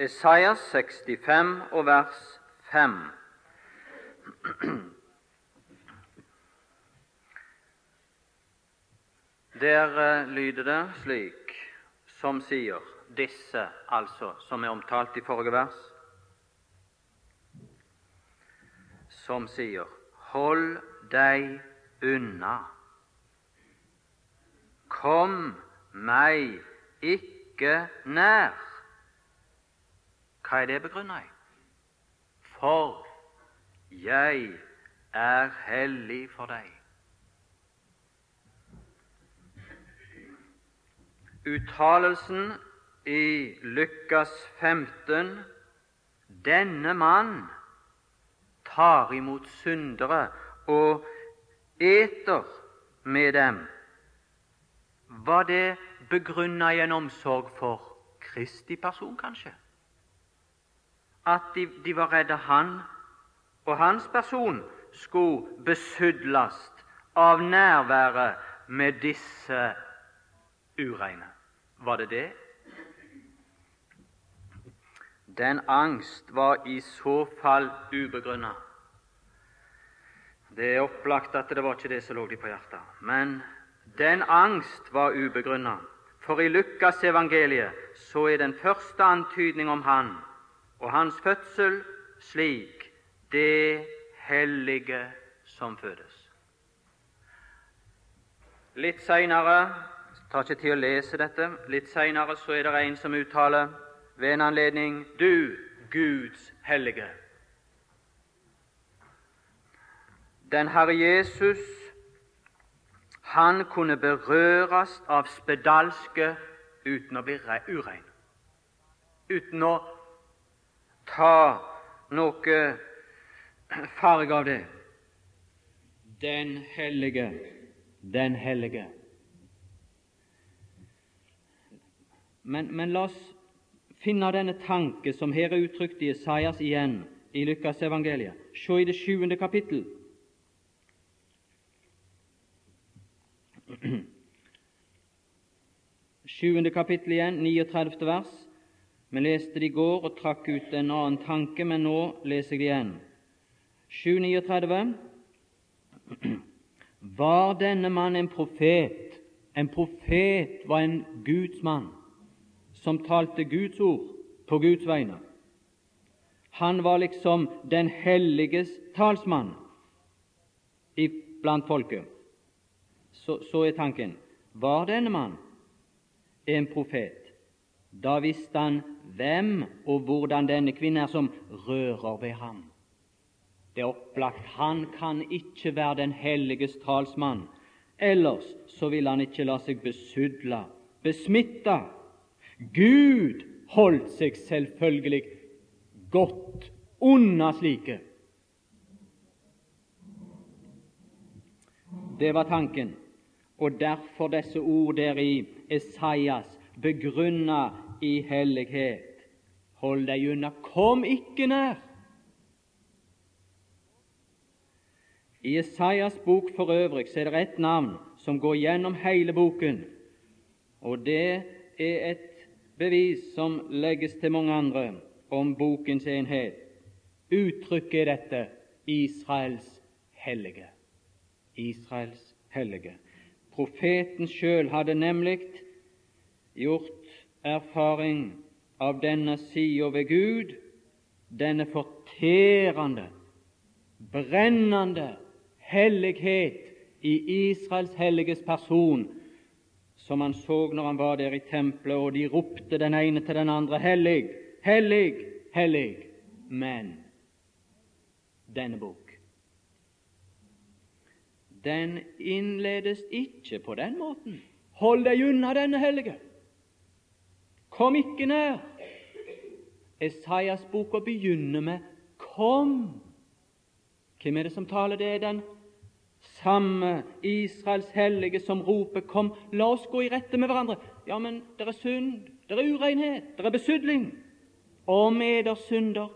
Esaias 65 og vers 5. Der eh, lyder det slik som sier disse, altså, som er omtalt i forrige vers, som sier Hold deg unna. Kom meg ikke nær. Hva er det begrunnet i? For jeg er hellig for deg. Uttalelsen i Lukas 15 denne mann tar imot syndere og eter med dem. Var det begrunna i en omsorg for Kristi person, kanskje? At de, de var redde han og hans person skulle besudles av nærværet med disse ureine. Var det det? Den angst var i så fall ubegrunna. Det er opplagt at det var ikke det som lå de på hjertet. Men den angst var ubegrunna. For i Lukas evangeliet så er den første antydning om han og hans fødsel slik det hellige som fødes. Litt seinere tar ikke tid å lese dette. Litt seinere er det en som uttaler ved en anledning Du, Guds hellige. Den Herre Jesus han kunne berøres av spedalske uten å bli urein, uten å ta noe farge av det. Den hellige, den hellige. Men, men la oss finne denne tanke som her er uttrykt i Isaias igjen i Lukas evangeliet. Se i det sjuende kapittel. Sjuende kapittel igjen, 39. vers. Vi leste det i går og trakk ut en annen tanke, men nå leser jeg det igjen. 739. Var denne mann en profet? En profet var en gudsmann som talte Guds ord på Guds vegne. Han var liksom den helliges talsmann blant folket. Så, så er tanken var denne mann en profet? Da visste han hvem og hvordan denne kvinnen er som rører ved ham. Det er opplagt han kan ikke være den helliges talsmann. Ellers så vil han ikke la seg besudle, besmitte Gud holdt seg selvfølgelig godt unna slike. Det var tanken, og derfor disse ord der i Esaias begrunna i hellighet. Hold deg unna, kom ikke nær! I Esaias bok for øvrig så er det ett navn som går gjennom hele boken, og det er et bevis som legges til mange andre om bokens enhet. Uttrykket er dette Israels hellige. Israels hellige. Profeten sjøl hadde nemlig gjort erfaring av denne sida ved Gud, denne forterende, brennende hellighet i Israels helliges person som han så når han var der i tempelet, og de ropte den ene til den andre 'Hellig, hellig, hellig'. Men denne bok den innledes ikke på den måten. Hold deg unna denne hellige. Kom ikke nær. Esaias boka begynner med 'Kom'. Hvem er det som taler? Det er den samme Israels hellige som roper 'Kom, la oss gå i rette med hverandre'. Ja, men det er synd, det er urenhet, det er besudling. Om eder synder.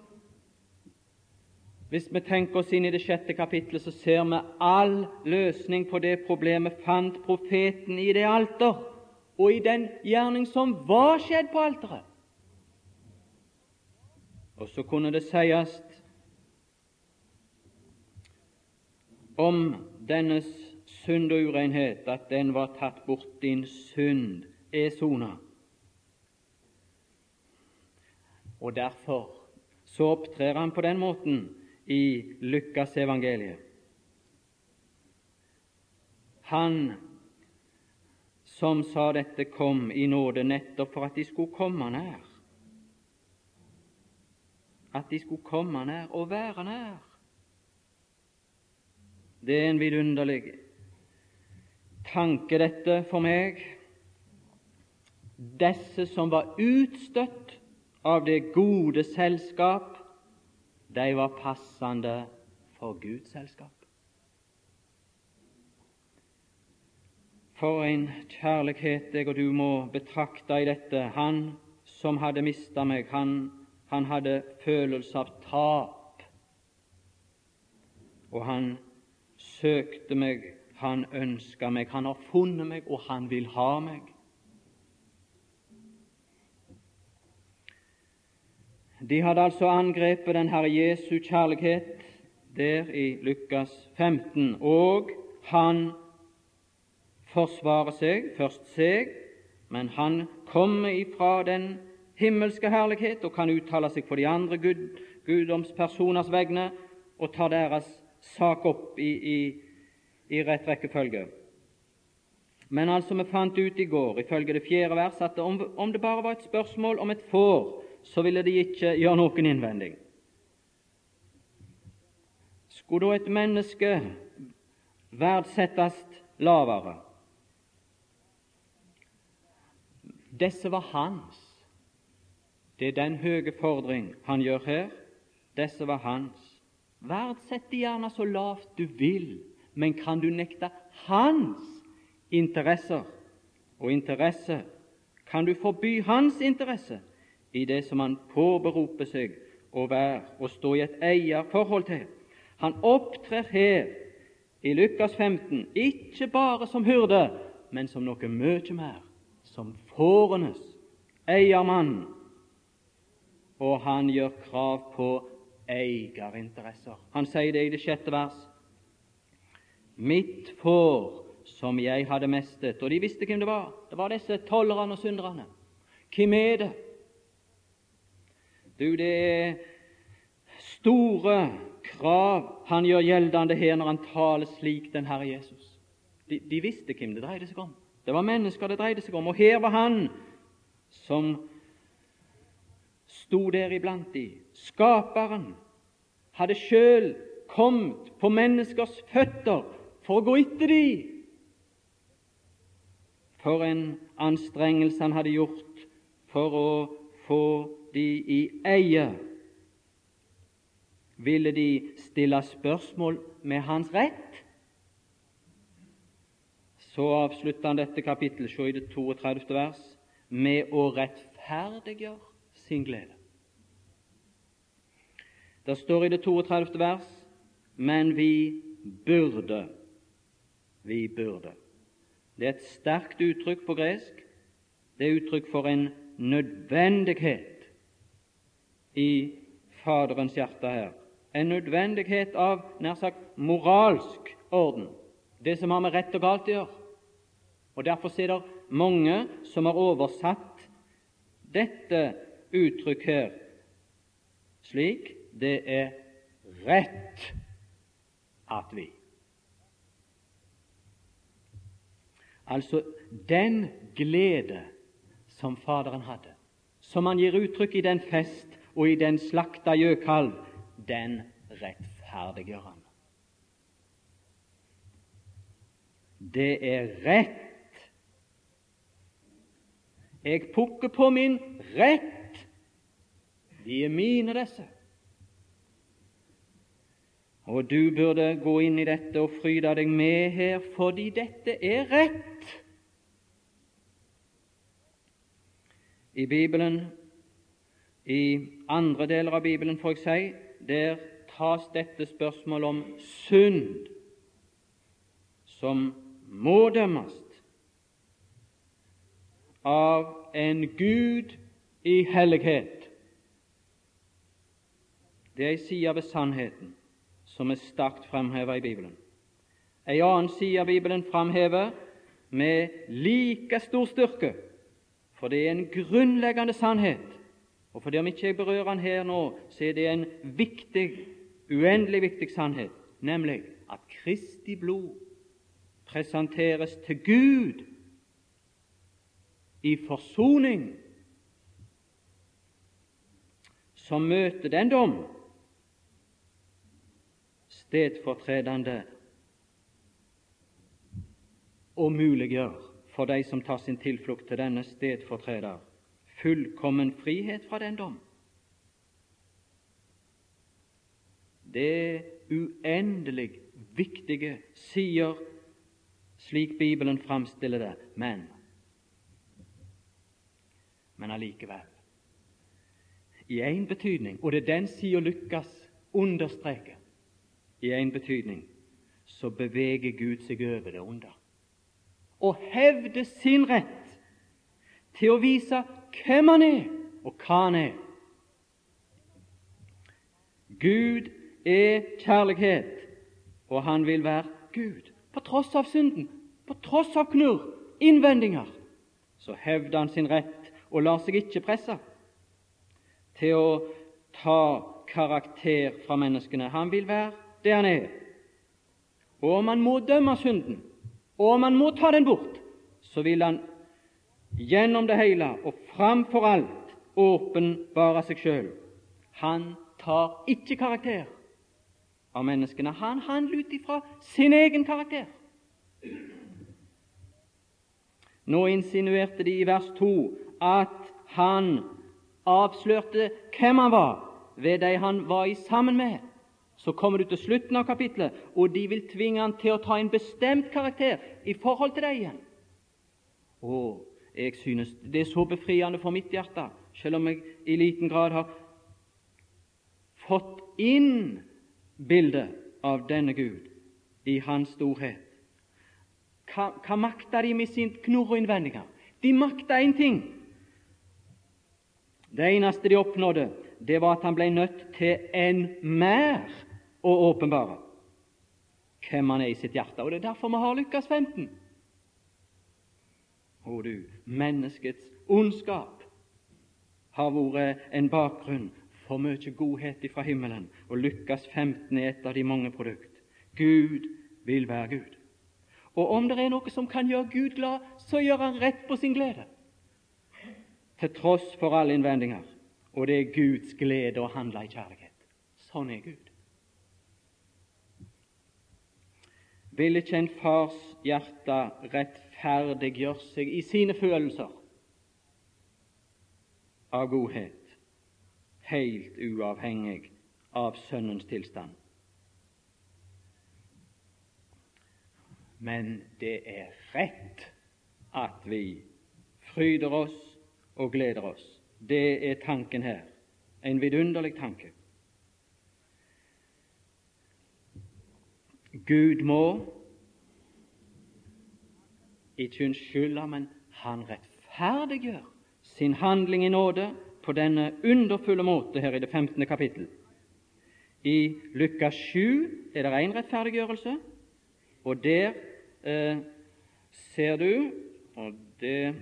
Hvis vi tenker oss inn i det sjette kapittelet, så ser vi all løsning på det problemet fant profeten i det alter, og i den gjerning som var skjedd på alteret. Og så kunne det sies om dennes synd og urenhet at den var tatt bort, din synd er sona. Og derfor så opptrer han på den måten i Lukas evangeliet. Han som sa dette, kom i nåde nettopp for at de skulle komme nær. At de skulle komme nær og være nær. Det er en vidunderlig tanke, dette, for meg. Disse som var utstøtt av det gode selskap, de var passende for Guds selskap. For en kjærlighet jeg og du må betrakte i dette. Han som hadde mista meg, han, han hadde følelse av tap. Og han søkte meg, han ønska meg, han har funnet meg, og han vil ha meg. De hadde altså angrepet den Herre Jesu kjærlighet der i Lukas 15, og han forsvare seg, først seg, men han kommer ifra den himmelske herlighet og kan uttale seg på de andre Gud, guddomspersoners vegne og tar deres sak opp i, i, i rett rekkefølge. Men altså, vi fant ut i går, ifølge det fjerde vers, at om, om det bare var et spørsmål om et får, så ville de ikke gjøre noen innvending. Skulle da et menneske verdsettes lavere? Disse var hans. Det er den høye fordring han gjør her. Disse var hans. Verdsett de gjerne så lavt du vil, men kan du nekte hans interesser og interesse? Kan du forby hans interesse i det som han påberoper seg å være og stå i et eierforhold til? Han opptrer her i Lukas 15 ikke bare som hyrde, men som noe mye mer som fårenes eiermann, og han gjør krav på eierinteresser. Han sier det i det sjette vers. Mitt får som jeg hadde mestet. Og de visste hvem det var. Det var disse tollerne og synderne. Hvem er det? Du, det er store krav han gjør gjeldende her når han taler slik, den Herre Jesus. De, de visste hvem det dreide seg om. Det var mennesker det dreide seg om, og her var han som sto der iblant de. Skaperen hadde sjøl kommet på menneskers føtter for å gå etter de. For en anstrengelse han hadde gjort for å få de i eie. Ville de stille spørsmål med hans rett? Så avslutter han dette kapittelet, se i det 32. vers, med å rettferdiggjøre sin glede. Det står i det 32. vers men vi burde. Vi burde. Det er et sterkt uttrykk på gresk. Det er uttrykk for en nødvendighet i Faderens hjerte her. En nødvendighet av nær sagt moralsk orden. Det som har med rett og galt å gjøre. Og Derfor er det mange som har oversatt dette uttrykk her slik det er rett at vi. Altså den glede som Faderen hadde, som han gir uttrykk i den fest og i den slakta gjøkalv, den rettferdiggjør han. Det er rett jeg pukker på min rett. De er mine, disse. Og du burde gå inn i dette og fryde deg med her, fordi dette er rett. I Bibelen, i andre deler av Bibelen, får jeg si, der tas dette spørsmålet om synd, som må dømmes, av en Gud i hellighet. Det er ei side ved sannheten som er sterkt framheva i Bibelen. Ei annen side av Bibelen framhever med like stor styrke, for det er en grunnleggende sannhet. Og fordi om ikke jeg berører den her nå, så er det en viktig, uendelig viktig sannhet, nemlig at Kristi blod presenteres til Gud i forsoning, som møter den dom stedfortredende og muliggjør for de som tar sin tilflukt til denne stedfortreder, fullkommen frihet fra den dom. Det uendelig viktige sider, slik Bibelen framstiller det, men men allikevel i én betydning, og det er den sida Lukas understreker i én betydning, så beveger Gud seg over det onde og hevder sin rett til å vise hvem han er, og hva han er. Gud er kjærlighet, og han vil være Gud. På tross av synden, på tross av knurr, innvendinger, så hevder han sin rett og lar seg ikke presse til å ta karakter fra menneskene. Han vil være det han er. Og om han må dømme synden, og om han må ta den bort, så vil han gjennom det hele og framfor alt åpenbare seg sjøl. Han tar ikke karakter av menneskene. Han handler ut ifra sin egen karakter. Nå insinuerte de i vers 2 at han avslørte hvem han var ved de han var i sammen med. Så kommer du til slutten av kapitlet, og de vil tvinge han til å ta en bestemt karakter i forhold til deg igjen. Å, jeg synes det er så befriende for mitt hjerte, selv om jeg i liten grad har fått inn bildet av denne Gud i Hans storhet. Hva, hva makta de med sin knorrinnvendinger? De makta én ting. Det eneste de oppnådde, det var at han ble nødt til en mer å åpenbare hvem han er i sitt hjerte. Og Det er derfor vi har lykkes 15. Å du, menneskets ondskap har vært en bakgrunn for mye godhet fra himmelen, og lykkes 15 er et av de mange produkt. Gud vil være Gud. Og om det er noe som kan gjøre Gud glad, så gjør han rett på sin glede, til tross for alle innvendinger. Og det er Guds glede å handle i kjærlighet. Sånn er Gud. Vil ikke en fars hjerte rettferdiggjøre seg i sine følelser av godhet, helt uavhengig av Sønnens tilstand? Men det er rett at vi fryder oss og gleder oss. Det er tanken her. En vidunderlig tanke. Gud må ikke unnskylde, men han rettferdiggjør sin handling i nåde på denne underfulle måte her i det 15. kapittel. I Lukas 7 er det én rettferdiggjørelse, og der eh, ser du og Det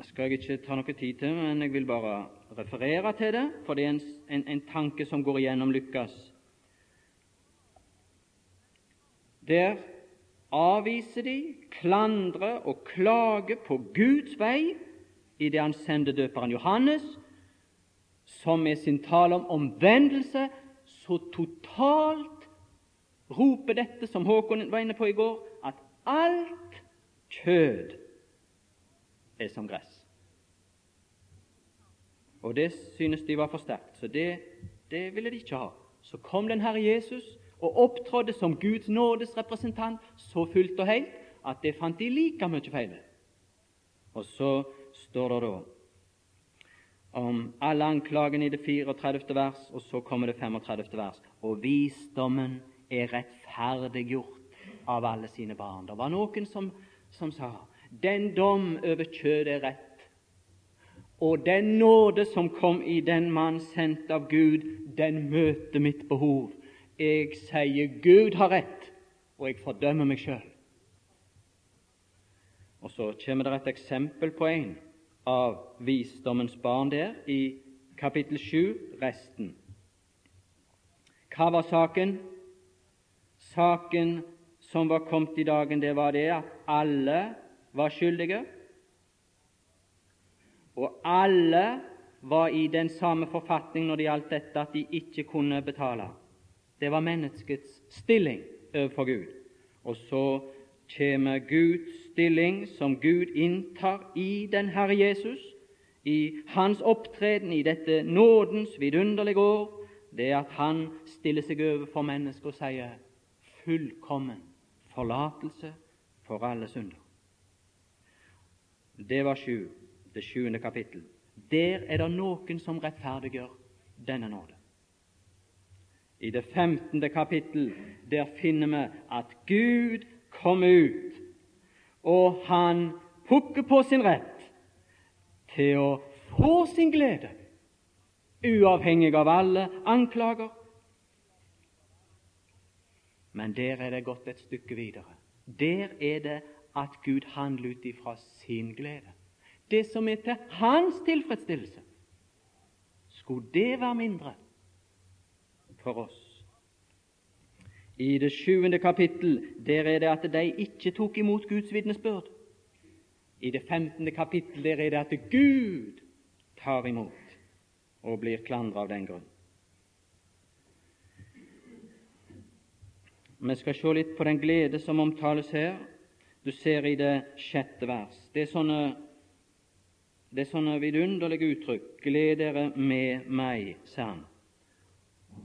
skal jeg ikke ta noe tid til, men jeg vil bare referere til det, for det er en, en, en tanke som går igjennom Lukas. Der avviser de, klandrer og klager på Guds vei i det han sender døperen Johannes, som med sin tale om omvendelse så totalt roper dette, som Håkon var inne på i går, at alt kjød er som gress. Og det synes de var for sterkt, så det, det ville de ikke ha. Så kom den Herre Jesus og opptrådte som Guds nådes representant så fullt og helt at det fant de like mye feil Og så står det da om alle anklagene i det 34. vers, og så kommer det 35. vers. Og visdommen er rettferdiggjort av alle sine barn. Det var noen som, som sa den dom over kjødet er rett, Og den nåde som kom i den mann sendt av Gud, den møter mitt behov. Jeg sier Gud har rett, og jeg fordømmer meg sjøl. Og så kommer det et eksempel på en av visdommens barn der, i kapittel 7, resten. Hva var saken? Saken som var kommet i dagen, det var det at alle var skyldige, og alle var i den samme forfatning når det gjaldt dette, at de ikke kunne betale. Det var menneskets stilling overfor Gud. Og så kommer Guds stilling som Gud inntar i den Herre Jesus, i hans opptreden i dette nådens vidunderlige år, det at han stiller seg over for mennesket og sier fullkommen forlatelse for alle synder. Det var sju, det sjuende kapittel. Der er det noen som rettferdiggjør denne nåde. I det femtende kapittel der finner vi at Gud kom ut, og han pukker på sin rett til å få sin glede, uavhengig av alle anklager. Men der er det gått et stykke videre. Der er det at Gud handler ut ifra sin glede. Det som er til hans tilfredsstillelse. Skulle det være mindre for oss? I det sjuende kapittel der er det at de ikke tok imot Guds vitnesbyrd. I det femtende kapittel der er det at Gud tar imot og blir klandret av den grunn. Vi skal se litt på den glede som omtales her. Du ser i det sjette vers. Det er sånne, det er sånne vidunderlige uttrykk. Gled dere med meg, sa han.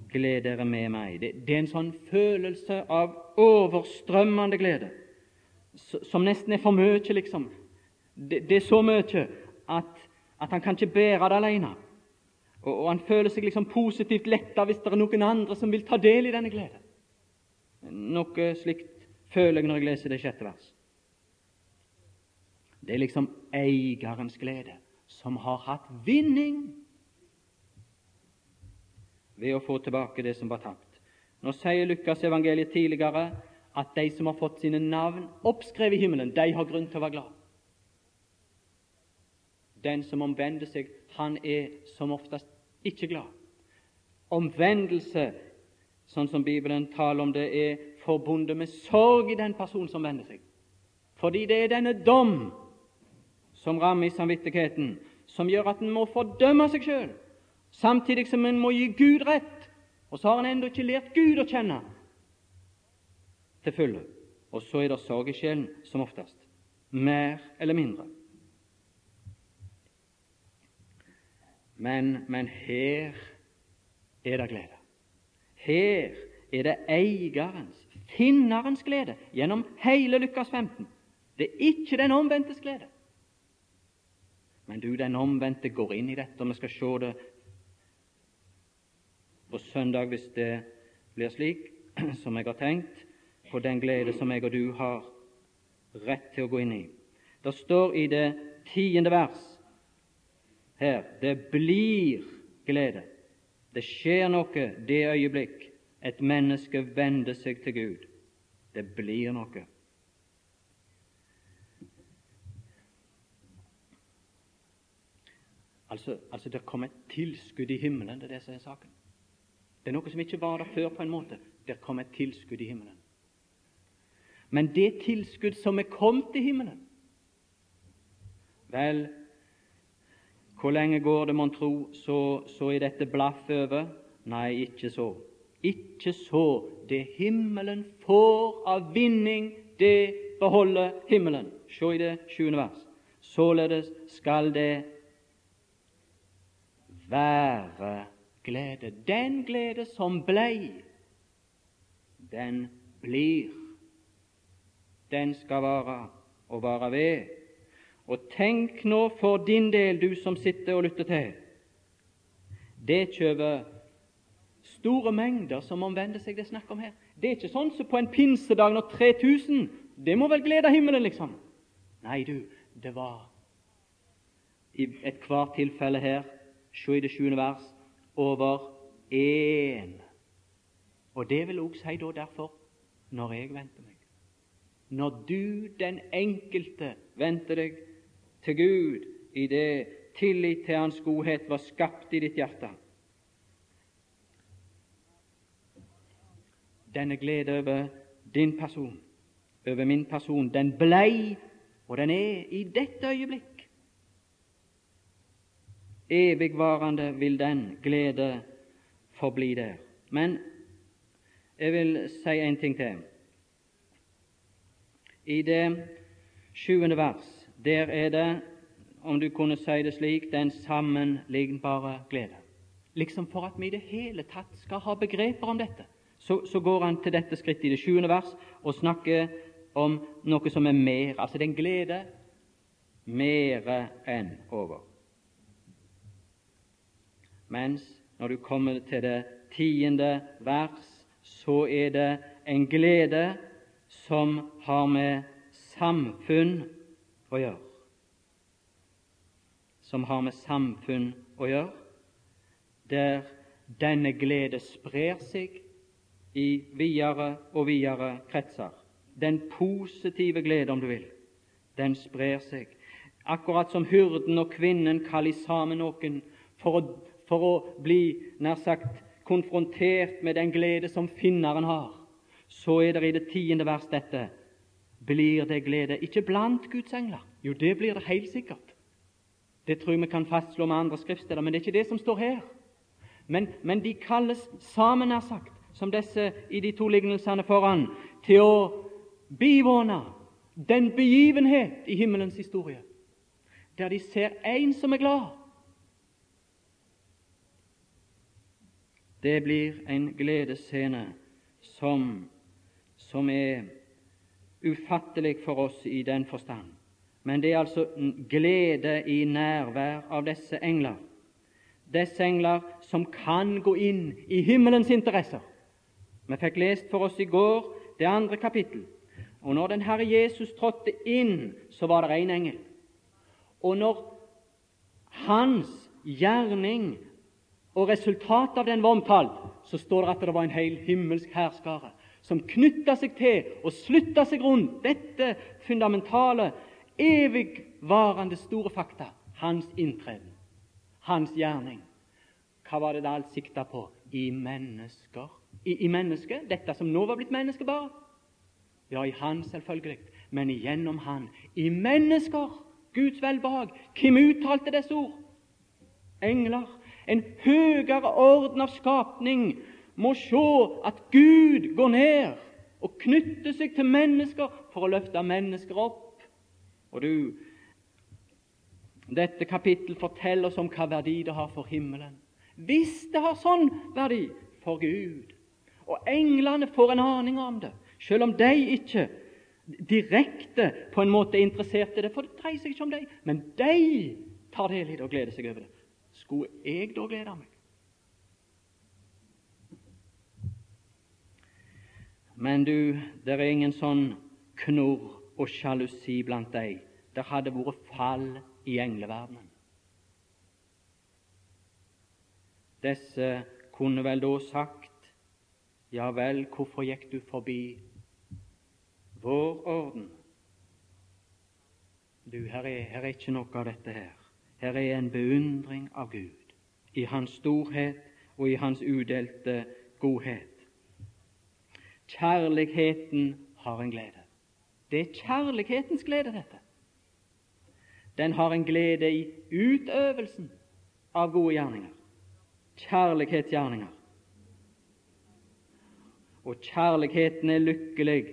Gled dere med meg. Det, det, er en sånn følelse av overstrømmende glede som nesten er for mye, liksom. Det, det er så mye at, at, han kan ikke bære det alene. Og, og han føler seg liksom positivt letta hvis det er noen andre som vil ta del i denne gleden. Noe slikt føler jeg når jeg leser det sjette vers. Det er liksom eierens glede, som har hatt vinning ved å få tilbake det som var tapt. Nå sier Lukas evangeliet tidligere at de som har fått sine navn oppskrevet i himmelen, de har grunn til å være glad. Den som omvender seg, han er som oftest ikke glad. Omvendelse, sånn som Bibelen taler om det, er forbundet med sorg i den personen som vender seg. Fordi det er denne dom som rammer i samvittigheten, som gjør at en må fordømme seg sjøl samtidig som en må gi Gud rett. Og så har en ennå ikke lært Gud å kjenne til fulle. Og så er det sorg i sjelen som oftest. Mer eller mindre. Men, men her er det glede. Her er det eierens, finnerens glede gjennom hele Lukas 15. Det er ikke den omvendtes glede. Men du, den omvendte går inn i dette, og vi skal se det på søndag hvis det blir slik som jeg har tenkt, på den glede som jeg og du har rett til å gå inn i. Det står i det tiende vers her det blir glede. Det skjer noe det øyeblikk et menneske vender seg til Gud. Det blir noe. Altså, altså det kommer et tilskudd i himmelen, det er det som er saken. Det er noe som ikke var der før, på en måte. Det kommer et tilskudd i himmelen. Men det tilskudd som er kommet til himmelen Vel, hvor lenge går det, mon tro, så, så er dette blaff over? Nei, ikke så. Ikke så. Det himmelen får av vinning, det beholder himmelen. Se i det sjuende vers. Således skal det være glede. Den glede som blei, den blir. Den skal vare og vare ved. Og tenk nå for din del, du som sitter og lytter til. Det kjøper store mengder som omvender seg, det er snakk om her. Det er ikke sånn som på en pinsedag når 3000 Det må vel glede himmelen, liksom? Nei, du, det var i ethvert tilfelle her, se i det sjuende vers, over én. Og det vil også si da derfor når jeg venter meg. Når du, den enkelte, venter deg til Gud i det tillit til Hans godhet var skapt i ditt hjerte. Denne glede over din person, over min person, den blei, og den er i dette øyeblikk. Evigvarende vil den glede forbli der. Men jeg vil si en ting til. I det sjuende vers, der er det, om du kunne si det slik, den sammenlignbare glede. Liksom for at vi i det hele tatt skal ha begreper om dette, så, så går han til dette skrittet i det sjuende vers og snakker om noe som er mer, altså den glede mere enn over. Mens når du kommer til det tiende vers, så er det en glede som har med samfunn å gjøre. Som har med samfunn å gjøre, der denne glede sprer seg i videre og videre kretser. Den positive glede, om du vil, den sprer seg. Akkurat som hyrden og kvinnen kaller sammen noen for å, for å bli nær sagt konfrontert med den glede som finneren har, så er det i det tiende vers dette blir det glede ikke blant Guds engler. Jo, det blir det helt sikkert. Det tror jeg vi kan fastslå med andre skriftsteder, men det er ikke det som står her. Men, men de kalles sammen, nær sagt, som disse i de to lignelsene foran, til å bivåne den begivenhet i himmelens historie der de ser en som er glad, Det blir en gledesscene som, som er ufattelig for oss i den forstand. Men det er altså glede i nærvær av disse engler. Disse engler som kan gå inn i himmelens interesser. Vi fikk lest for oss i går det andre kapittel. Og når den Herre Jesus trådte inn, så var det en engel. Og når hans gjerning og resultatet av den var omtalt, så står det at det var en hel himmelsk hærskare som knytta seg til og slutta seg rundt dette fundamentale, evigvarende store fakta hans inntreden, hans gjerning. Hva var det det alt sikta på? I mennesker. I, I mennesket, dette som nå var blitt menneske bare? Ja, i Han, selvfølgelig, men igjennom Han. I mennesker. Guds velbehag. Hvem uttalte disse ord? Engler en høyere orden av skapning må se at Gud går ned og knytter seg til mennesker for å løfte mennesker opp. Og du, Dette kapittel forteller oss om hva verdi det har for himmelen. Hvis det har sånn verdi for Gud. Og englene får en aning om det, selv om de ikke direkte på en måte er interessert i det, for det dreier seg ikke om dem. Men de tar del i det og gleder seg over det skulle jeg da glede meg? Men du, det er ingen sånn knorr og sjalusi blant deg. Det hadde vært fall i engleverdenen. Disse kunne vel da sagt Ja vel, hvorfor gikk du forbi vår orden? Du, her er, her er ikke noe av dette her. Her er en beundring av Gud i Hans storhet og i Hans udelte godhet. Kjærligheten har en glede. Det er kjærlighetens glede, dette. Den har en glede i utøvelsen av gode gjerninger. Kjærlighetsgjerninger. Og kjærligheten er lykkelig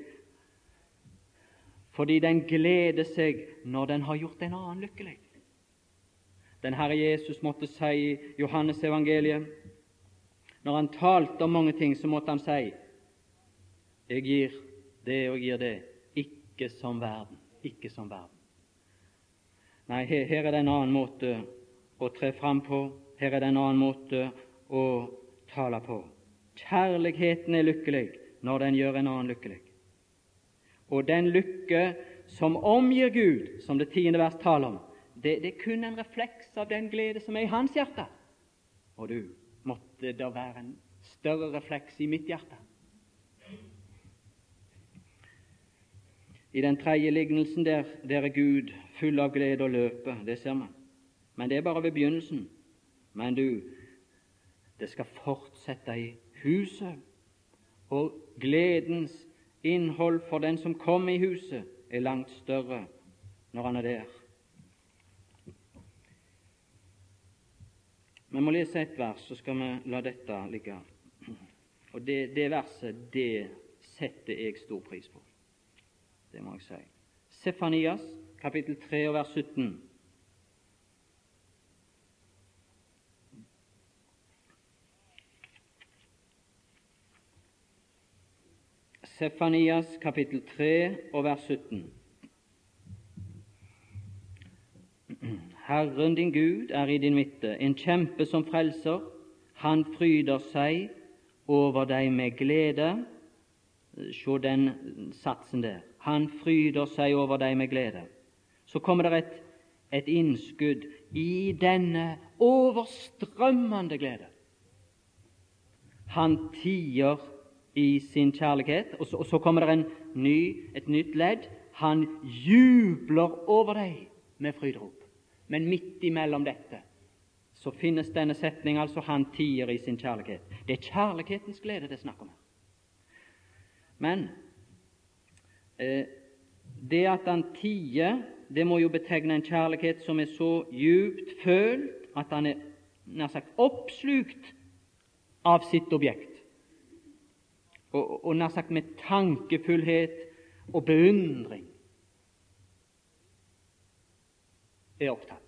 fordi den gleder seg når den har gjort en annen lykkelig den Herre Jesus måtte si i Johannes evangeliet. Når han talte om mange ting, så måtte han si jeg gir det og gir det, ikke som verden. Ikke som verden. Nei, her, her er det en annen måte å tre fram på. Her er det en annen måte å tale på. Kjærligheten er lykkelig når den gjør en annen lykkelig. Og den lykke som omgir Gud, som det tiende vers taler om, Det, det er kun en refleks av den glede som er i hans hjerte. Og du, måtte det være en større refleks i mitt hjerte. I den tredje lignelsen der, der er Gud full av glede og løper, det ser man. Men det er bare ved begynnelsen. Men du, det skal fortsette i huset. Og gledens innhold for den som kommer i huset, er langt større når han er der. Vi må lese et vers, så skal vi la dette ligge. Og Det, det verset det setter jeg stor pris på. Det må jeg si. Sefanias, kapittel 3 og vers 17. Sefanias kapittel 3 og vers 17. Herren din Gud er i din midte, en kjempe som frelser. Han fryder seg over deg med glede. Se den satsen der. Han fryder seg over deg med glede. Så kommer det et, et innskudd i denne overstrømmende glede. Han tier i sin kjærlighet. Og så, og så kommer det ny, et nytt ledd. Han jubler over deg med frydrop. Men midt imellom dette så finnes denne setning, altså 'han tier i sin kjærlighet'. Det er kjærlighetens glede det er snakk om. Men eh, det at han tier, det må jo betegne en kjærlighet som er så djupt følt at han er nær sagt oppslukt av sitt objekt og, og nær sagt med tankefullhet og beundring er opptatt.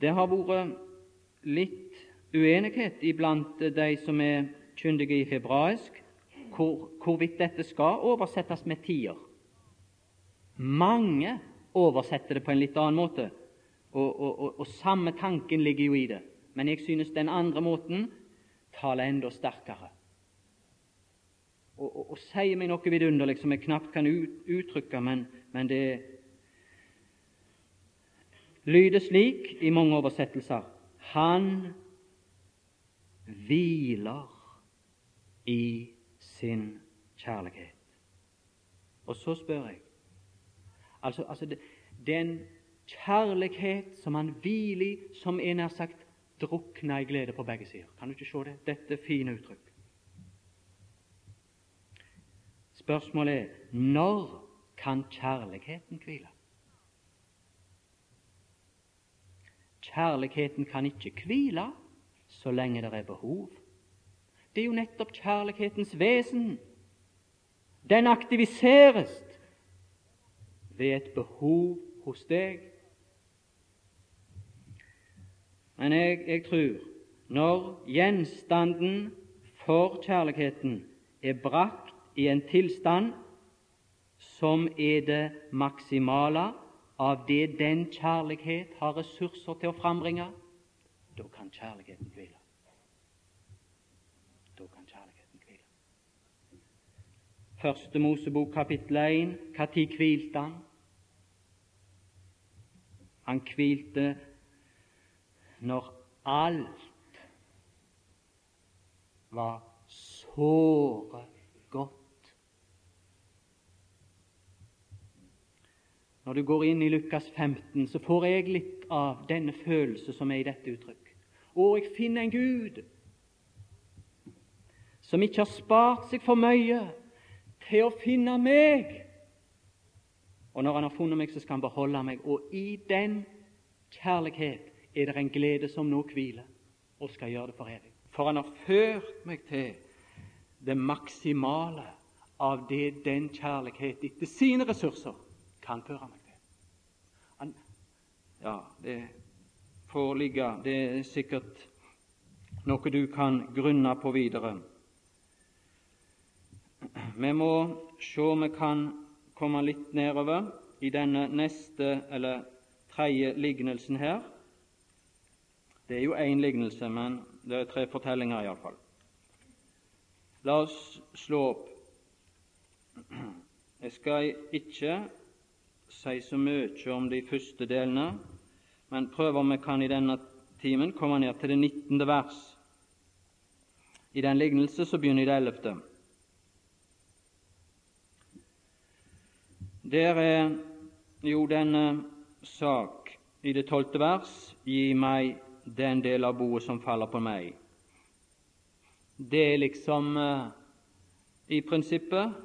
Det har vært litt uenighet iblant de som er kyndige i hebraisk, hvor, hvorvidt dette skal oversettes med tider. Mange oversetter det på en litt annen måte, og, og, og, og samme tanken ligger jo i det. Men jeg synes den andre måten taler enda sterkere og, og, og sier meg noe vidunderlig som jeg knapt kan ut, uttrykke, men, men det lyder slik i mange oversettelser Han hviler i sin kjærlighet. Og så spør jeg Altså, altså den kjærlighet som han hviler i, som er nær sagt drukna i glede på begge sider. Kan du ikke se det? Dette fine uttrykk. Spørsmålet er når kan kjærligheten hvile? Kjærligheten kan ikke hvile så lenge det er behov. Det er jo nettopp kjærlighetens vesen. Den aktiviseres ved et behov hos deg Men jeg, jeg tror når gjenstanden for kjærligheten er brakt i en tilstand som er det maksimale av det den kjærlighet har ressurser til å frambringe, da kan kjærligheten hvile. Da kan kjærligheten hvile. Første Mosebok kapittel 1. Når hvilte han? Han hvilte når alt var såre godt. Når du går inn i Lukas 15, så får jeg litt av denne følelse som er i dette uttrykk. Å, jeg finner en Gud som ikke har spart seg for mye til å finne meg. Og når han har funnet meg, så skal han beholde meg. Og i den kjærlighet er det en glede som nå hviler, og skal gjøre det for evig. For han har ført meg til det maksimale av det den kjærlighet etter sine ressurser kan føre meg ja, det får ligge. Det er sikkert noe du kan grunne på videre. Vi må se om vi kan komme litt nedover i denne neste eller tredje lignelsen her. Det er jo én lignelse, men det er tre fortellinger iallfall. La oss slå opp. Jeg skal ikke si så mye om de første delene, men prøver om vi kan i denne timen komme ned til det 19. vers. I den lignelse så begynner i det 11. Der er jo denne sak i det tolvte vers Gi meg den del av boet som faller på meg. Det er liksom uh, i prinsippet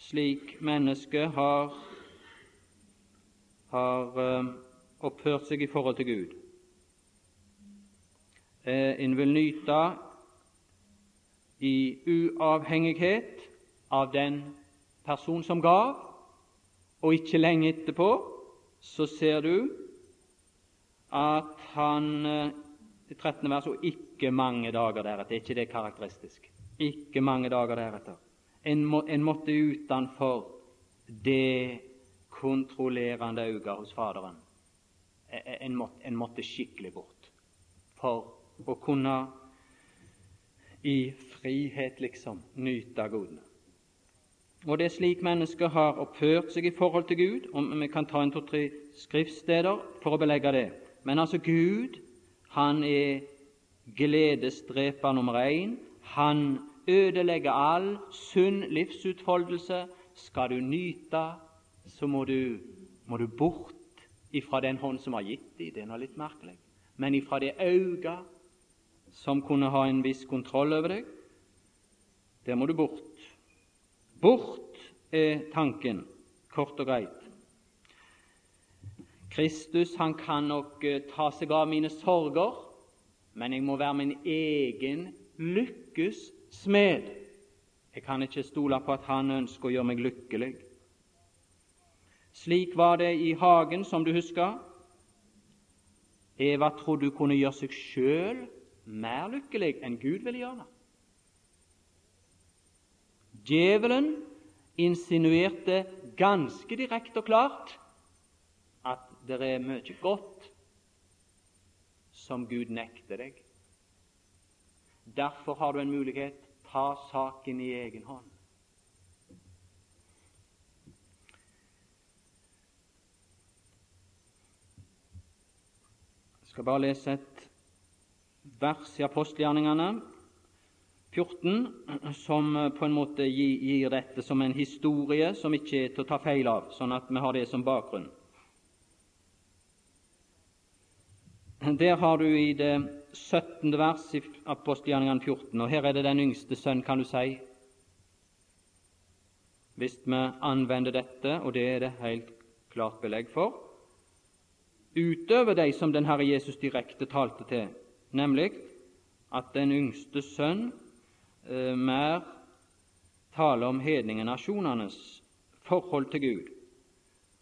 slik mennesket har, har uh, oppført seg i forhold til Gud. Uh, en vil nyte i uavhengighet av den person som gav, og ikke lenge etterpå så ser du at han i 13. vers, og ikke mange dager deretter. Er ikke det karakteristisk? Ikke mange dager deretter. En, må, en måtte utenfor det kontrollerende øyne hos Faderen. En, måtte, en måtte skikkelig bort for å kunne i frihet, liksom, nyte godene. Og Det er slik mennesker har oppført seg i forhold til Gud. og Vi kan ta en to-tre skriftsteder for å belegge det. Men altså Gud han er gledesdreper nummer én. Han ødelegger all sunn livsutfoldelse. Skal du nyte, så må du, må du bort ifra den hånd som har gitt deg. Det er noe litt merkelig. Men ifra det øyet som kunne ha en viss kontroll over deg, der må du bort. Bort er tanken, kort og greit. Kristus han kan nok uh, ta seg av mine sorger, men jeg må være min egen lykkes smed. Jeg kan ikke stole på at han ønsker å gjøre meg lykkelig. Slik var det i hagen, som du husker. Eva trodde hun kunne gjøre seg sjøl mer lykkelig enn Gud ville gjøre det. Djevelen insinuerte ganske direkte og klart at det er mye godt som Gud nekter deg. Derfor har du en mulighet. Ta saken i egen hånd. Jeg skal bare lese et vers i apostelgjerningene 14 som på en måte gir dette som en historie som ikke er til å ta feil av, sånn at vi har det som bakgrunn. Der har du i det 17. vers i apostelgjerningene 14, og her er det den yngste sønn, kan du si. Hvis vi anvender dette, og det er det helt klart belegg for, utover de som den Herre Jesus direkte talte til, nemlig at den yngste sønn eh, mer taler om hedningenasjonenes forhold til Gud.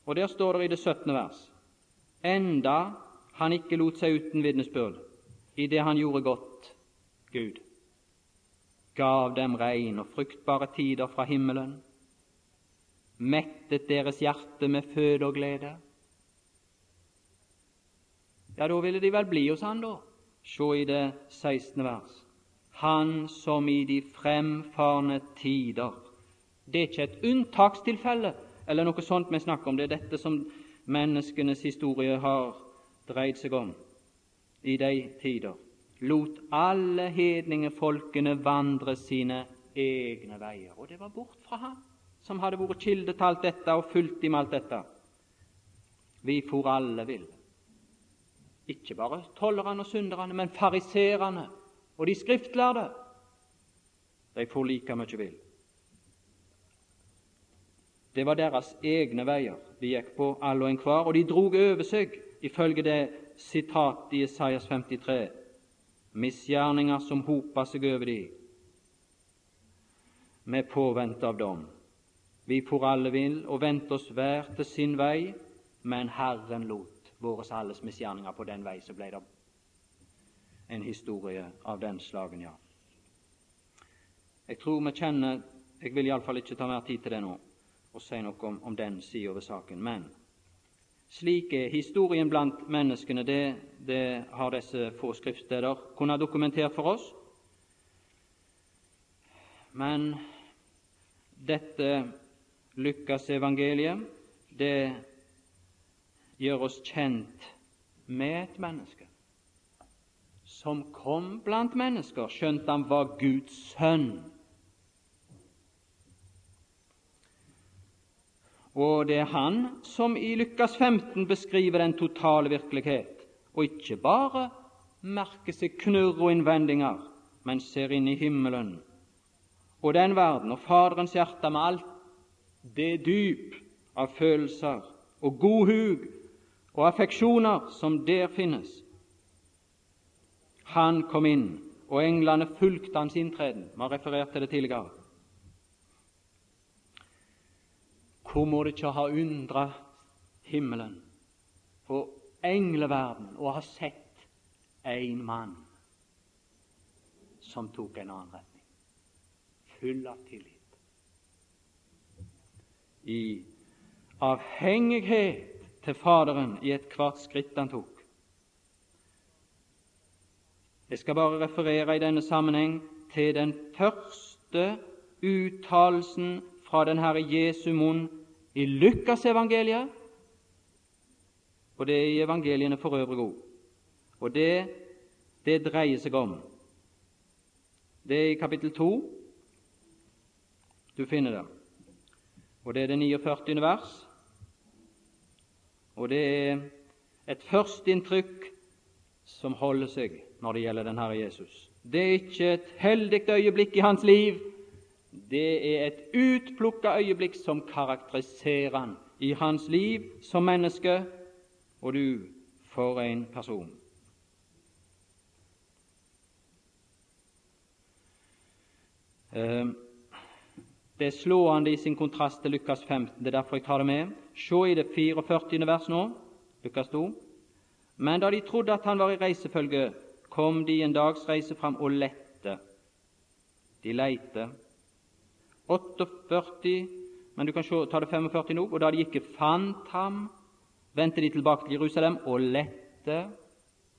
Og Der står det i det 17. vers enda han ikke lot seg uten vitnesbyrd i det han gjorde godt, Gud, gav dem regn og fruktbare tider fra himmelen, mettet deres hjerte med føde og glede. Ja, da ville de vel bli hos han, da. Se i det 16. vers. Han som i de fremfarne tider Det er ikke et unntakstilfelle eller noe sånt vi snakker om. Det er dette som menneskenes historie har dreid seg om i de tider, lot alle hedningefolkene vandre sine egne veier. Og det var bort fra ham som hadde vært kilde til alt dette og fulgt dem alt dette. Vi for alle vill. Ikke bare tollerne og synderne, men fariserene og de skriftlærde. De for like mye vill. Det var deres egne veier de gikk på, alle og enhver, og de drog over seg ifølge det sitatet i Isaias 53 misgjerninger som hopa seg over de med påvente av dom. Vi for alle vil og vendte oss hver til sin vei, men Herren lot våre alles misgjerninger på den vei, så ble det en historie av den slagen, ja. Jeg tror vi kjenner Jeg vil iallfall ikke ta mer tid til det nå og si noe om, om den sida ved saken. Men slik er historien blant menneskene. Det, det har disse få skriftsteder kunnet dokumentere for oss. Men dette lykkes evangeliet, det gjøre oss kjent med et menneske som kom blant mennesker, skjønt han var Guds sønn. Og det er han som i Lukas 15 beskriver den totale virkelighet, og ikke bare merker seg knurr og innvendinger, men ser inn i himmelen og den verden og Faderens hjerte med alt det dyp av følelser og god hug og affeksjoner som der finnes. Han kom inn, og englene fulgte hans inntreden. Vi har referert til det tidligere. Hvor må det ikke ha undra himmelen og engleverdenen å ha sett en mann som tok en annen retning, full av tillit, i avhengighet til Faderen i ethvert skritt han tok. Jeg skal bare referere i denne sammenheng til den første uttalelsen fra den Herre Jesu munn i Lukasevangeliet, og det er i evangeliene for øvrig òg. Og det, det dreier seg om Det er i kapittel 2 du finner det. Og det er det 49. vers. Og det er et førsteinntrykk som holder seg når det gjelder den Herre Jesus. Det er ikke et heldig øyeblikk i hans liv, det er et utplukka øyeblikk som karakteriserer han i hans liv som menneske, og du for en person. Ehm, det er slående i sin kontrast til Lukas 15. Det er derfor jeg tar det med. Se i det 44. vers nå, Lukas 2. Men da de trodde at han var i reisefølge, kom de en dags reise fram og lette. De leite 48, men du kan se, ta det 45 nå. Og da de ikke fant ham, vendte de tilbake til Jerusalem og lette.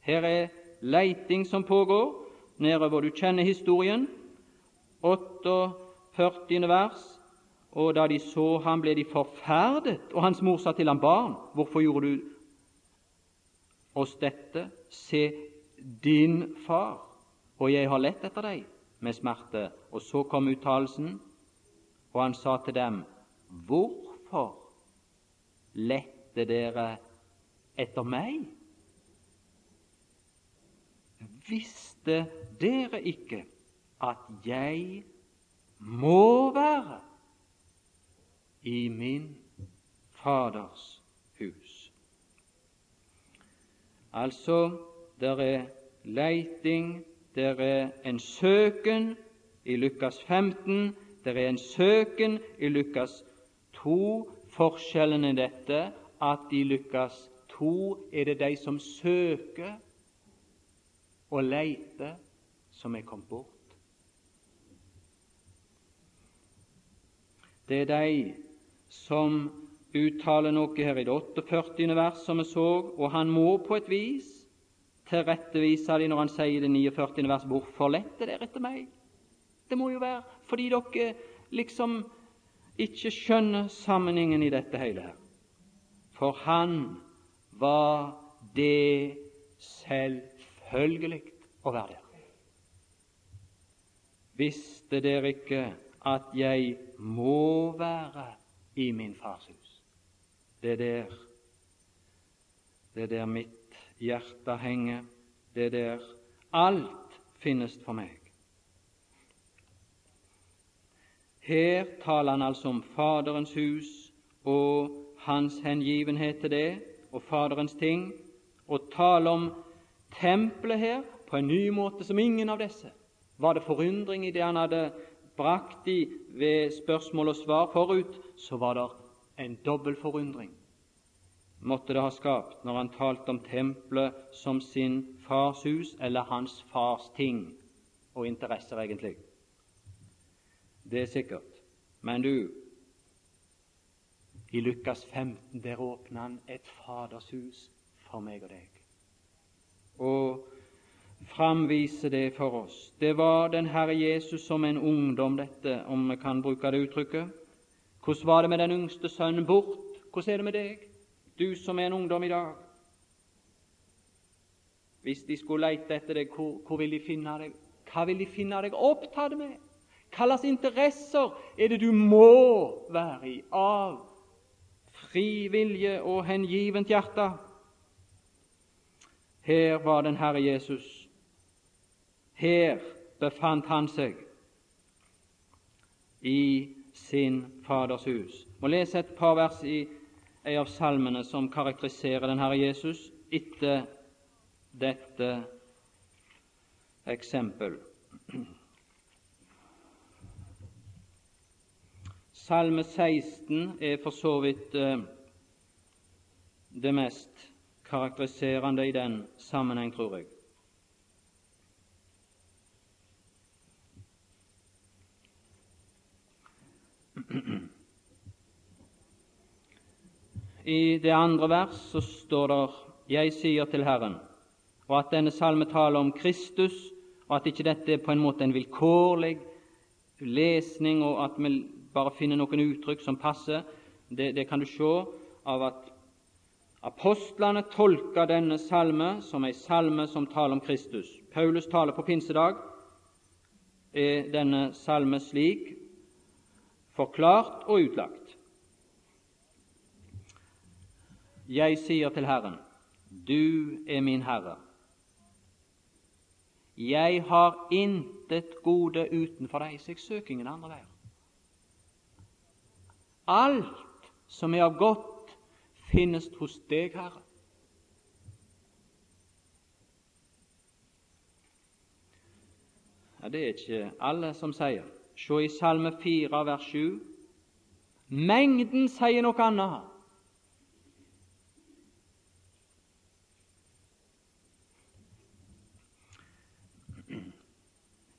Her er leiting som pågår nedover. Du kjenner historien. 48. vers. Og da de så ham, ble de forferdet, og hans mor sa til ham, barn, hvorfor gjorde du oss dette? Se, din far og jeg har lett etter deg med smerte. Og så kom uttalelsen, og han sa til dem, Hvorfor lette dere etter meg? Visste dere ikke at jeg må være i min Faders hus? Altså, der er leiting, der er en søken i Lukas 15 det er en søken i Lukas 2. Forskjellen er dette at i Lukas 2 er det de som søker og leiter, som er kommet bort. Det er de som uttaler noe her i det 48. vers, som vi så, og han må på et vis tilrettevise dem når han sier i det 49. vers 'Hvorfor lette dere etter meg?' Det må jo være fordi dere liksom ikke skjønner sammenhengen i dette hele her. For han var det selvfølgelig å være der. Visste dere ikke at jeg må være i min fars hus? Det er der det er der mitt hjerte henger. Det er der alt finnes for meg. Her taler han altså om Faderens hus og hans hengivenhet til det, og Faderens ting, og taler om tempelet her på en ny måte som ingen av disse. Var det forundring i det han hadde brakt de ved spørsmål og svar forut, så var det en dobbel forundring måtte det ha skapt når han talte om tempelet som sin fars hus, eller hans fars ting og interesser, egentlig. Det er sikkert. Men du, i Lukas 15 der åpner han et fadershus for meg og deg. Og framviser det for oss. Det var den Herre Jesus som en ungdom, dette, om vi kan bruke det uttrykket. Hvordan var det med den yngste sønnen bort? Hvordan er det med deg? du som er en ungdom i dag. Hvis de skulle lete etter deg, hvor, hvor vil de finne deg? Hva vil de finne deg opptatt med? Hva slags interesser er det du må være i av fri vilje og hengivent hjerte? Her var den Herre Jesus. Her befant han seg i sin Faders hus. Jeg må lese et par vers i en av salmene som karakteriserer den Herre Jesus etter dette eksempel. Salme 16 er for så vidt eh, det mest karakteriserende i den sammenheng, tror jeg. I det andre vers så står det 'Jeg sier til Herren', og at denne salme taler om Kristus, og at ikke dette er på en måte en vilkårlig lesning, og at vi bare finner noen uttrykk som passer. Det, det kan du se av at apostlene tolker denne salme som en salme som taler om Kristus. Paulus taler på pinsedag. Er denne salme slik forklart og utlagt? Jeg sier til Herren, du er min Herre. Jeg har intet gode utenfor deg, så jeg søker ingen andre veier. Alt som er av godt, finnes hos deg, Herre. Ja, Det er ikke alle som sier. Se i Salme 4, vers 7. Mengden sier noe annet.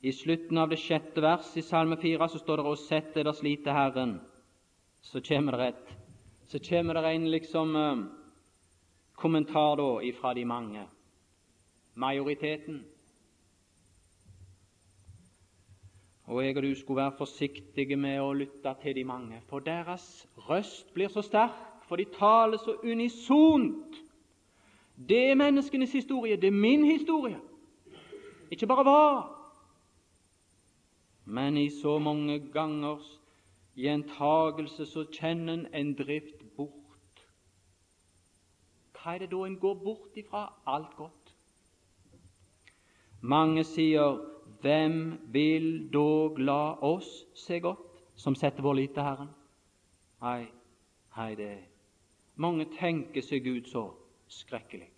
I slutten av det sjette vers i Salme 4 så står det 'Og sett eders lit til Herren'. Så kommer det et, så kommer det en liksom eh, kommentar da ifra de mange, majoriteten. Og jeg og du skulle være forsiktige med å lytte til de mange, for deres røst blir så sterk, for de taler så unisont. Det er menneskenes historie, det er min historie. Ikke bare var, men i så mange gangers gjentagelse så kjenner en en drift bort. Hva er det da en går bort ifra? Alt godt. Mange sier, 'Hvem vil dog la oss se godt, som setter vår lit til Herren?' Nei, nei, det Mange tenker seg ut så skrekkelig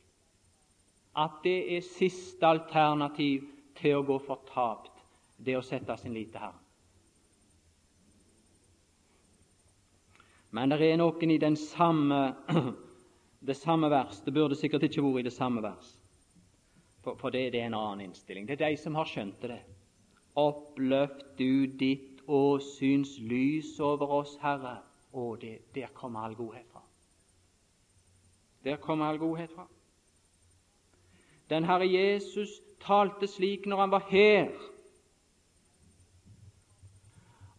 at det er siste alternativ til å gå fortapt det å sette sin lit til Herren. Men det er noen i den samme, det samme vers. Det burde sikkert ikke vært i det samme vers, for, for det, det, er en annen innstilling. Det er de som har skjønt det. Oppløft du ditt åsyns lys over oss, Herre. Og det, der kommer all godhet fra. Der kommer all godhet fra. Den Herre Jesus talte slik når han var her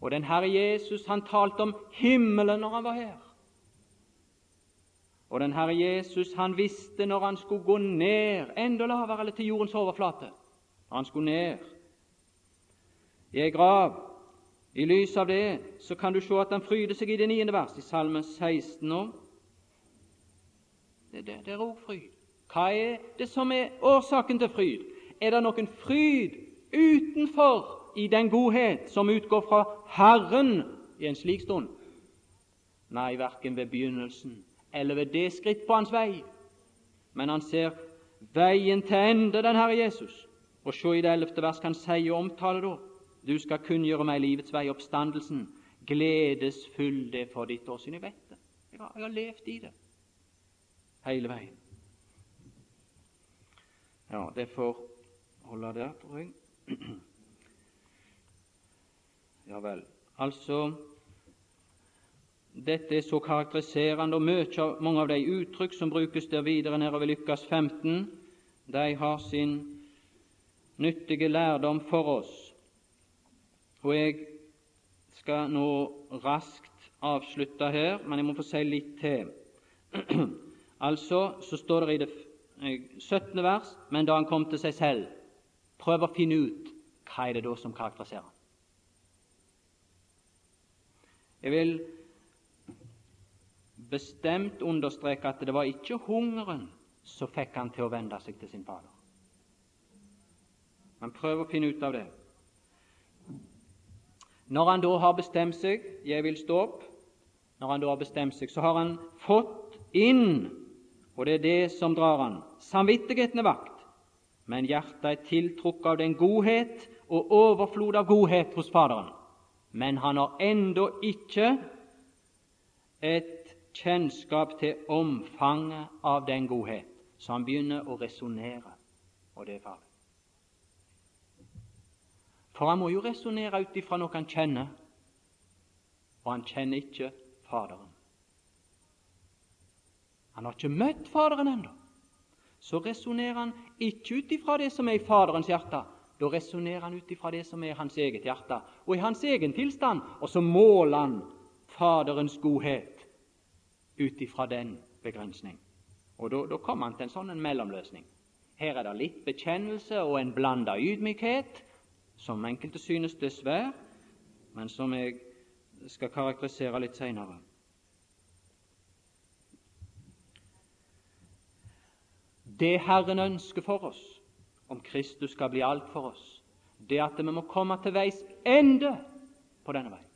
og den Herre Jesus han talte om himmelen når han var her. Og den Herre Jesus han visste når han skulle gå ned, enda lavere eller til jordens overflate, han skulle ned i ei grav. I lys av det så kan du se at han fryder seg i det niende vers i Salme 16 nå. Det, det, det er òg fryd. Hva er det som er årsaken til fryd? Er det noen fryd utenfor i den godhet som utgår fra Herren i en slik stund? Nei, verken ved begynnelsen eller ved det skritt på hans vei. Men han ser veien til ende, den Herre Jesus. Og se i det ellevte vers kan si og omtale da. Du skal kunngjøre meg livets vei, oppstandelsen. Gledesfull det for ditt åsyn. Jeg vet det. Jeg har, jeg har levd i det hele veien. Ja, det får holde der, tror jeg. Ja vel. Altså, dette er så karakteriserende, og mye, mange av de uttrykk som brukes der videre nedover lykkas 15, de har sin nyttige lærdom for oss. Og jeg skal nå raskt avslutte her, men jeg må få si litt til. Altså, så står det i det 17. vers, men da han kom til seg selv, prøv å finne ut hva er det da som karakteriserer ham. Jeg vil bestemt understreke at det var ikke hungeren som fikk han til å vende seg til sin fader. Men prøv å finne ut av det. Når han da har bestemt seg 'jeg vil stå opp', når han da har bestemt seg, så har han fått inn, og det er det som drar han. Samvittigheten er vakt, men hjertet er tiltrukket av den godhet og overflod av godhet hos Faderen. Men han har ennå ikke et kjennskap til omfanget av den godhet, så han begynner å resonnere, og det er farlig. For han må jo resonnere ut ifra noe han kjenner, og han kjenner ikke Faderen. Han har ikke møtt Faderen ennå. Så resonnerer han ikke ut ifra det som er i Faderens hjerte. Da resonnerer han ut ifra det som er hans eget hjerte, og i hans egen tilstand, og så måler han Faderens godhet ut ifra den begrensning. Og da, kommer han til en sånn en mellomløsning. Her er det litt bekjennelse og en blanda ydmykhet, som enkelte synes er svær, men som jeg skal karakterisere litt seinere. Det Herren ønsker for oss, om Kristus skal bli alt for oss, det at vi må komme til veis ende på denne veien.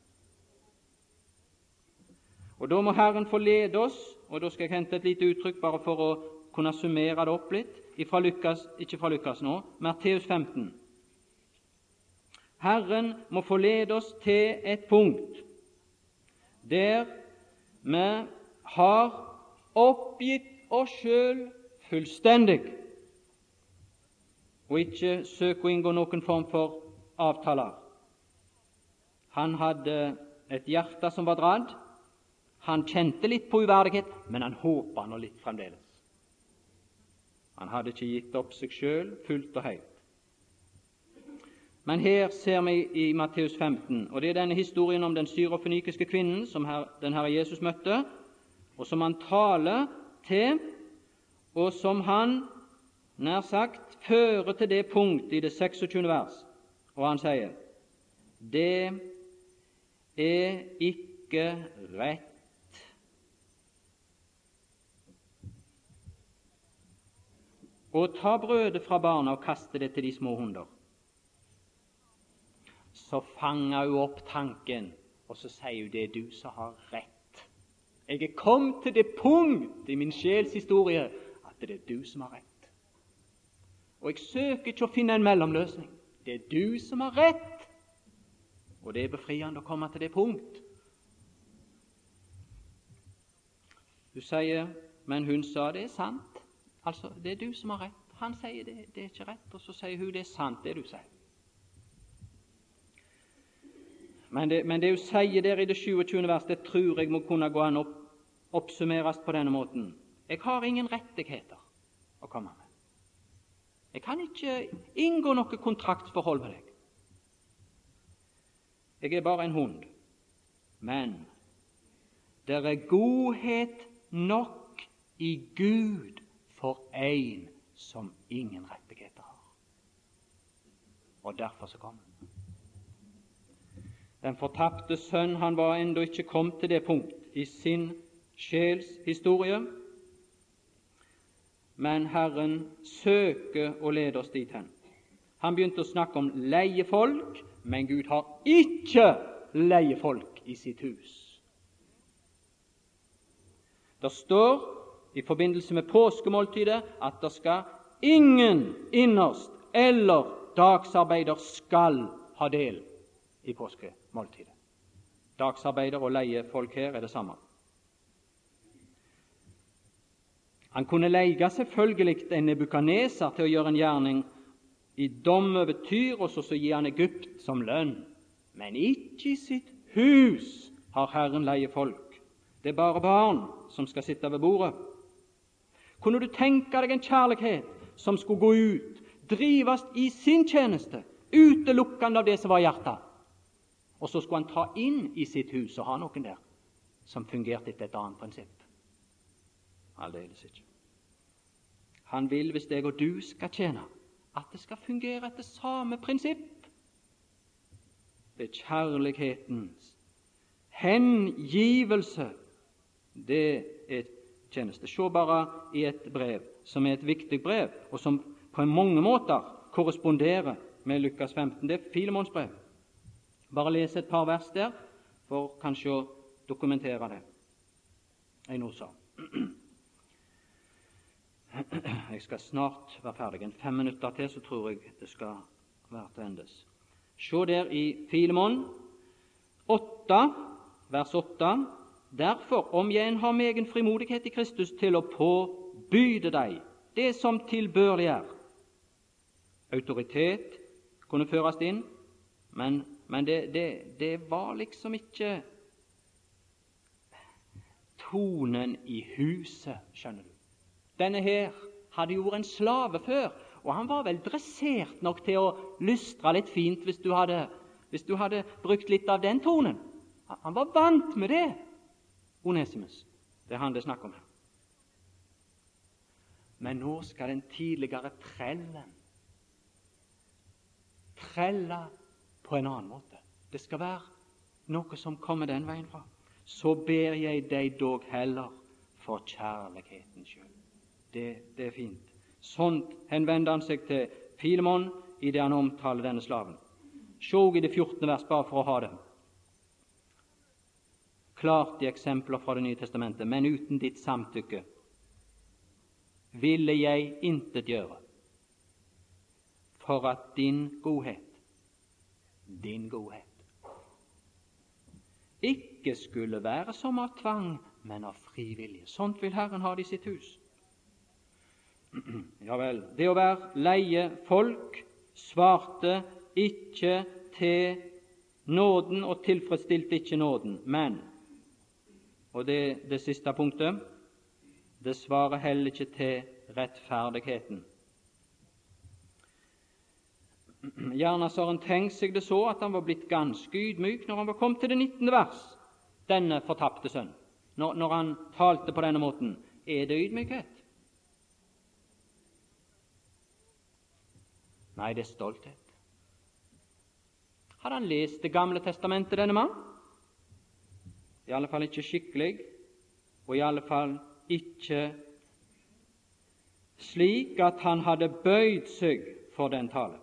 Og Da må Herren få lede oss, og da skal jeg hente et lite uttrykk bare for å kunne summere det opp litt, fra Lukas, ikke fra Lukas nå, Matteus 15. Herren må få lede oss til et punkt der vi har oppgitt oss sjøl fullstendig, og ikke søke å inngå noen form for avtaler. Han hadde et hjerte som var dradd. Han kjente litt på uverdighet, men han håpa nå litt fremdeles. Han hadde ikke gitt opp seg sjøl fullt og helt. Men her ser vi i Matteus 15, og det er denne historien om den syrofenikiske kvinnen som her, den Herre Jesus møtte, og som han taler til, og som han nær sagt fører til det punkt i det 26. vers, og han sier det er ikke rett å ta brødet fra barna og kaste det til de små hunder så fanger hun opp tanken, og så sier hun det er du som har rett. Jeg er kommet til det punkt i min sjels historie at det er du som har rett. Og jeg søker ikke å finne en mellomløsning. Det er du som har rett. Og det er befriende å komme til det punkt. Du sier, men hun sa det er sant. Altså, det er du som har rett. Han sier det, det er ikke rett, og så sier hun det er sant, det du sier. Men det, men det hun sier der i det 27. vers, det tror jeg må kunne gå an å oppsummeres på denne måten. Jeg har ingen rettigheter å komme med. Jeg kan ikke inngå noe kontraktsforhold med deg. Jeg er bare en hund. Men det er godhet nok i Gud for en som ingen rettigheter har. Og derfor så kom han. Den fortapte sønn han var ennå ikke kommet til det punkt i sin sjels historie, men Herren søker å lede oss dit hen. Han begynte å snakke om leiefolk, men Gud har ikke leiefolk i sitt hus. Det står i forbindelse med påskemåltidet at det skal ingen innerst eller dagsarbeider skal ha del i påskemåltidet. Dagsarbeider og leiefolk her er det samme. Han kunne leie selvfølgelig en nebukaneser til å gjøre en gjerning i dom over Tyros, og så, gi han Egypt som lønn. Men ikke i sitt hus har Herren leie folk. Det er bare barn som skal sitte ved bordet. Kunne du tenke deg en kjærlighet som skulle gå ut, drives i sin tjeneste, utelukkende av det som var hjertet? Og så skulle han ta inn i sitt hus og ha noen der som fungerte etter et annet prinsipp. Aldeles ikke. Han vil, hvis jeg og du skal tjene, at det skal fungere etter samme prinsipp. Det er kjærlighetens hengivelse. Det er tjeneste. Se bare i et brev som er et viktig brev, og som på mange måter korresponderer med Lukas 15. Det er Filemons brev. Bare les et par vers der for kanskje å dokumentere det jeg nå sa. Jeg skal snart være ferdig. En fem minutter til, så tror jeg det skal være til endes. Se der i Filemon 8, vers 8. Derfor, om jeg en har megen frimodighet i Kristus til å påbyde deg det som tilbørlig er Autoritet kunne føres inn, men, men det, det, det var liksom ikke tonen i huset, skjønner du. Denne her hadde jo vært en slave før, og han var vel dressert nok til å lystre litt fint hvis du hadde, hvis du hadde brukt litt av den tonen. Han var vant med det, Onesimus. Det er han det er snakk om her. Men nå skal den tidligere trellen trelle på en annen måte. Det skal være noe som kommer den veien fra. Så ber jeg deg dog heller for kjærligheten skyld. Det, det er fint. Sånt henvender han seg til Filemon i det han omtaler denne slaven. Se i det 14. vers, bare for å ha det. Klart i eksempler fra Det nye testamentet, men uten ditt samtykke ville jeg intet gjøre for at din godhet, din godhet, ikke skulle være som av tvang, men av fri vilje. Sånt vil Herren ha det i sitt hus. Ja vel. Det å være leie folk svarte ikke til nåden og tilfredsstilte ikke nåden, men Og det, det siste punktet det svarer heller ikke til rettferdigheten. Gjerne så har en tenkt seg det så at han var blitt ganske ydmyk når han var kommet til det 19. vers, denne fortapte sønn. Når, når han talte på denne måten. Er det ydmykhet? Nei, det er stolthet. Hadde han lest Det gamle testamentet, denne mann? I alle fall ikke skikkelig, og i alle fall ikke slik at han hadde bøyd seg for den tale.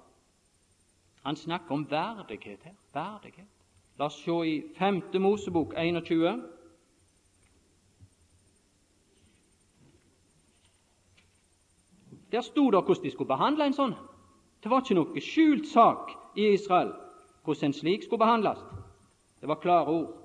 Han snakker om verdighet her. Verdighet. La oss se i 5. Mosebok 21. Der sto det hvordan de skulle behandle en sånn. Det var ikke noe skjult sak i Israel hvordan en slik skulle behandles. Det var klare ord.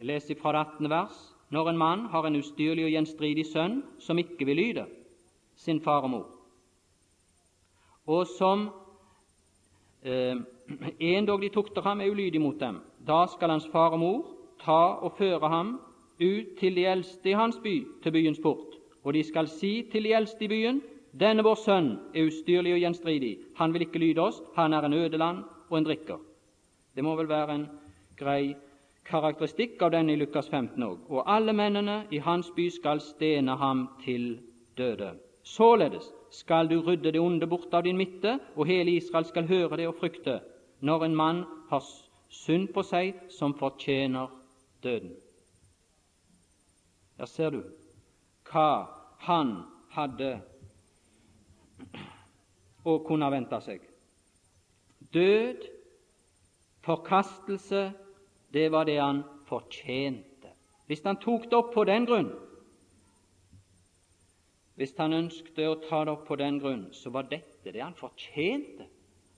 Jeg leser fra det 18. vers. Når en mann har en ustyrlig og gjenstridig sønn som ikke vil lyde sin far og mor, og som eh, en dog de tukter ham, er ulydig mot dem, da skal hans far og mor ta og føre ham ut til de eldste i hans by, til byens port. Og de skal si til de eldste i byen:" Denne vår sønn er ustyrlig og gjenstridig. Han vil ikke lyde oss. Han er en ødeland og en drikker. Det må vel være en grei karakteristikk av denne i Lukas 15 òg. Og alle mennene i hans by skal stene ham til døde. Således skal du rydde det onde bort av din midte, og hele Israel skal høre det og frykte, når en mann har synd på seg som fortjener døden. Der ser du hva han hadde å kunne vente seg. Død, forkastelse, det var det han fortjente. Hvis han tok det opp på den grunn, hvis han ønsket å ta det opp på den grunn, så var dette det han fortjente.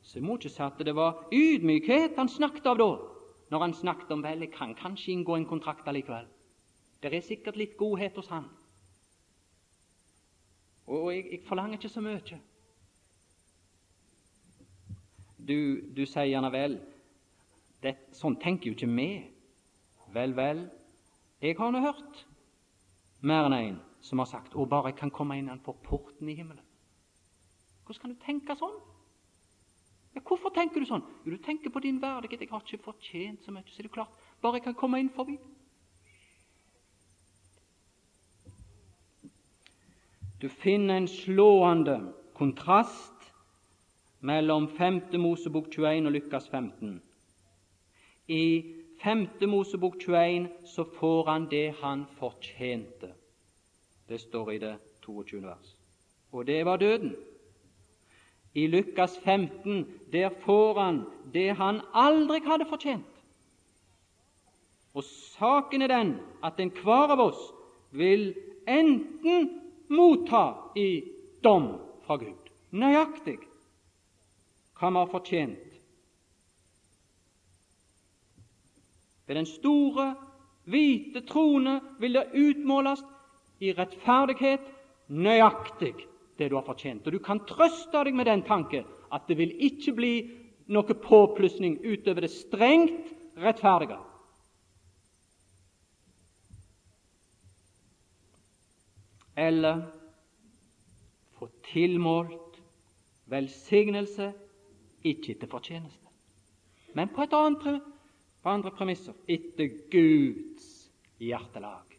Så jeg må ikke si at det var ydmykhet han snakket av da, når han snakket om vel, jeg kan kanskje inngå en kontrakt allikevel. Det er sikkert litt godhet hos han. Og jeg, jeg forlanger ikke så mye. Du, du sier gjerne vel det, Sånn tenker jo ikke vi. Vel, vel, jeg har nå hørt mer enn en som har sagt 'Å, bare jeg kan komme innenfor porten i himmelen'. Hvordan kan du tenke sånn? Ja, hvorfor tenker du sånn? Jo, du tenker på din verdighet. Jeg har ikke fortjent så mye. Så er det klart, bare jeg kan komme inn forbi. Du finner en slående kontrast mellom 5. Mosebok 21 og Lukas 15. I 5. Mosebok 21 så får han det han fortjente. Det står i det 22. vers. Og det var døden. I Lukas 15 der får han det han aldri hadde fortjent. Og saken er den at enhver av oss vil enten motta i dom fra Gud nøyaktig hva vi har fortjent. Ved den store, hvite trone vil det utmåles i rettferdighet nøyaktig det du har fortjent. Og Du kan trøste deg med den tanke at det vil ikke bli noe påplussing utover det strengt rettferdige. Eller få tilmålt velsignelse ikke etter fortjeneste, men på et annet på andre premisser etter Guds hjertelag.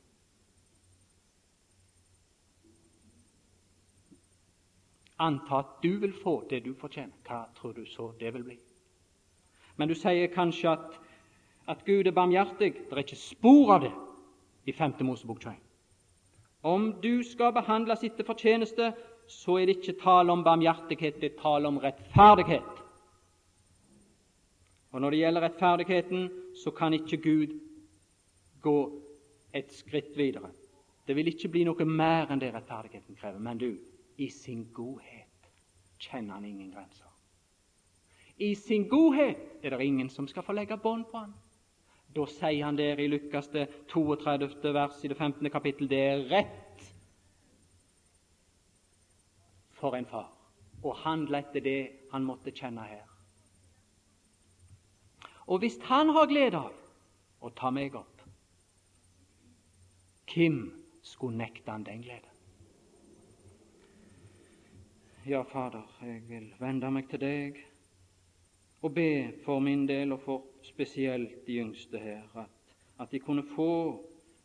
Anta at du vil få det du fortjener. Hva tror du så det vil bli? Men du sier kanskje at, at Gud er barmhjertig. Det er ikke spor av det i 5. Mosebok 21. Om du skal behandles etter fortjeneste, så er det ikke tale om barmhjertighet, det er tale om rettferdighet. Og Når det gjelder rettferdigheten, så kan ikke Gud gå et skritt videre. Det vil ikke bli noe mer enn det rettferdigheten krever. Men du, i sin godhet kjenner han ingen grenser. I sin godhet er det ingen som skal få legge bånd på han. Da sier han der i Lukas det 32. vers i det 15. kapittel det er rett for en far å handle etter det han måtte kjenne her. Og hvis han har glede av å ta meg opp, hvem skulle nekte han den gleden? Ja, Fader, jeg vil vende meg til deg og be for min del, og for spesielt de yngste her, at, at de kunne få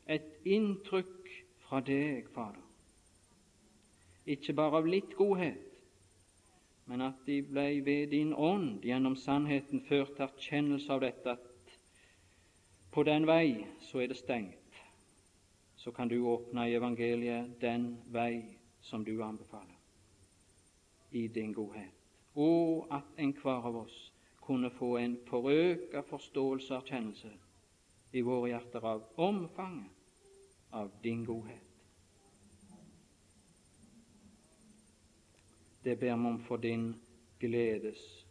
et inntrykk fra deg, Fader. Ikke bare av litt godhet, men at de ble ved din ånd gjennom sannheten ført til erkjennelse av dette, at på den vei så er det stengt. Så kan du åpne i evangeliet den vei som du anbefaler i din godhet, og at enhver av oss kunne få en forøka forståelse og erkjennelse i våre hjerter av omfanget av din godhet. Det ber vi om for din gledes.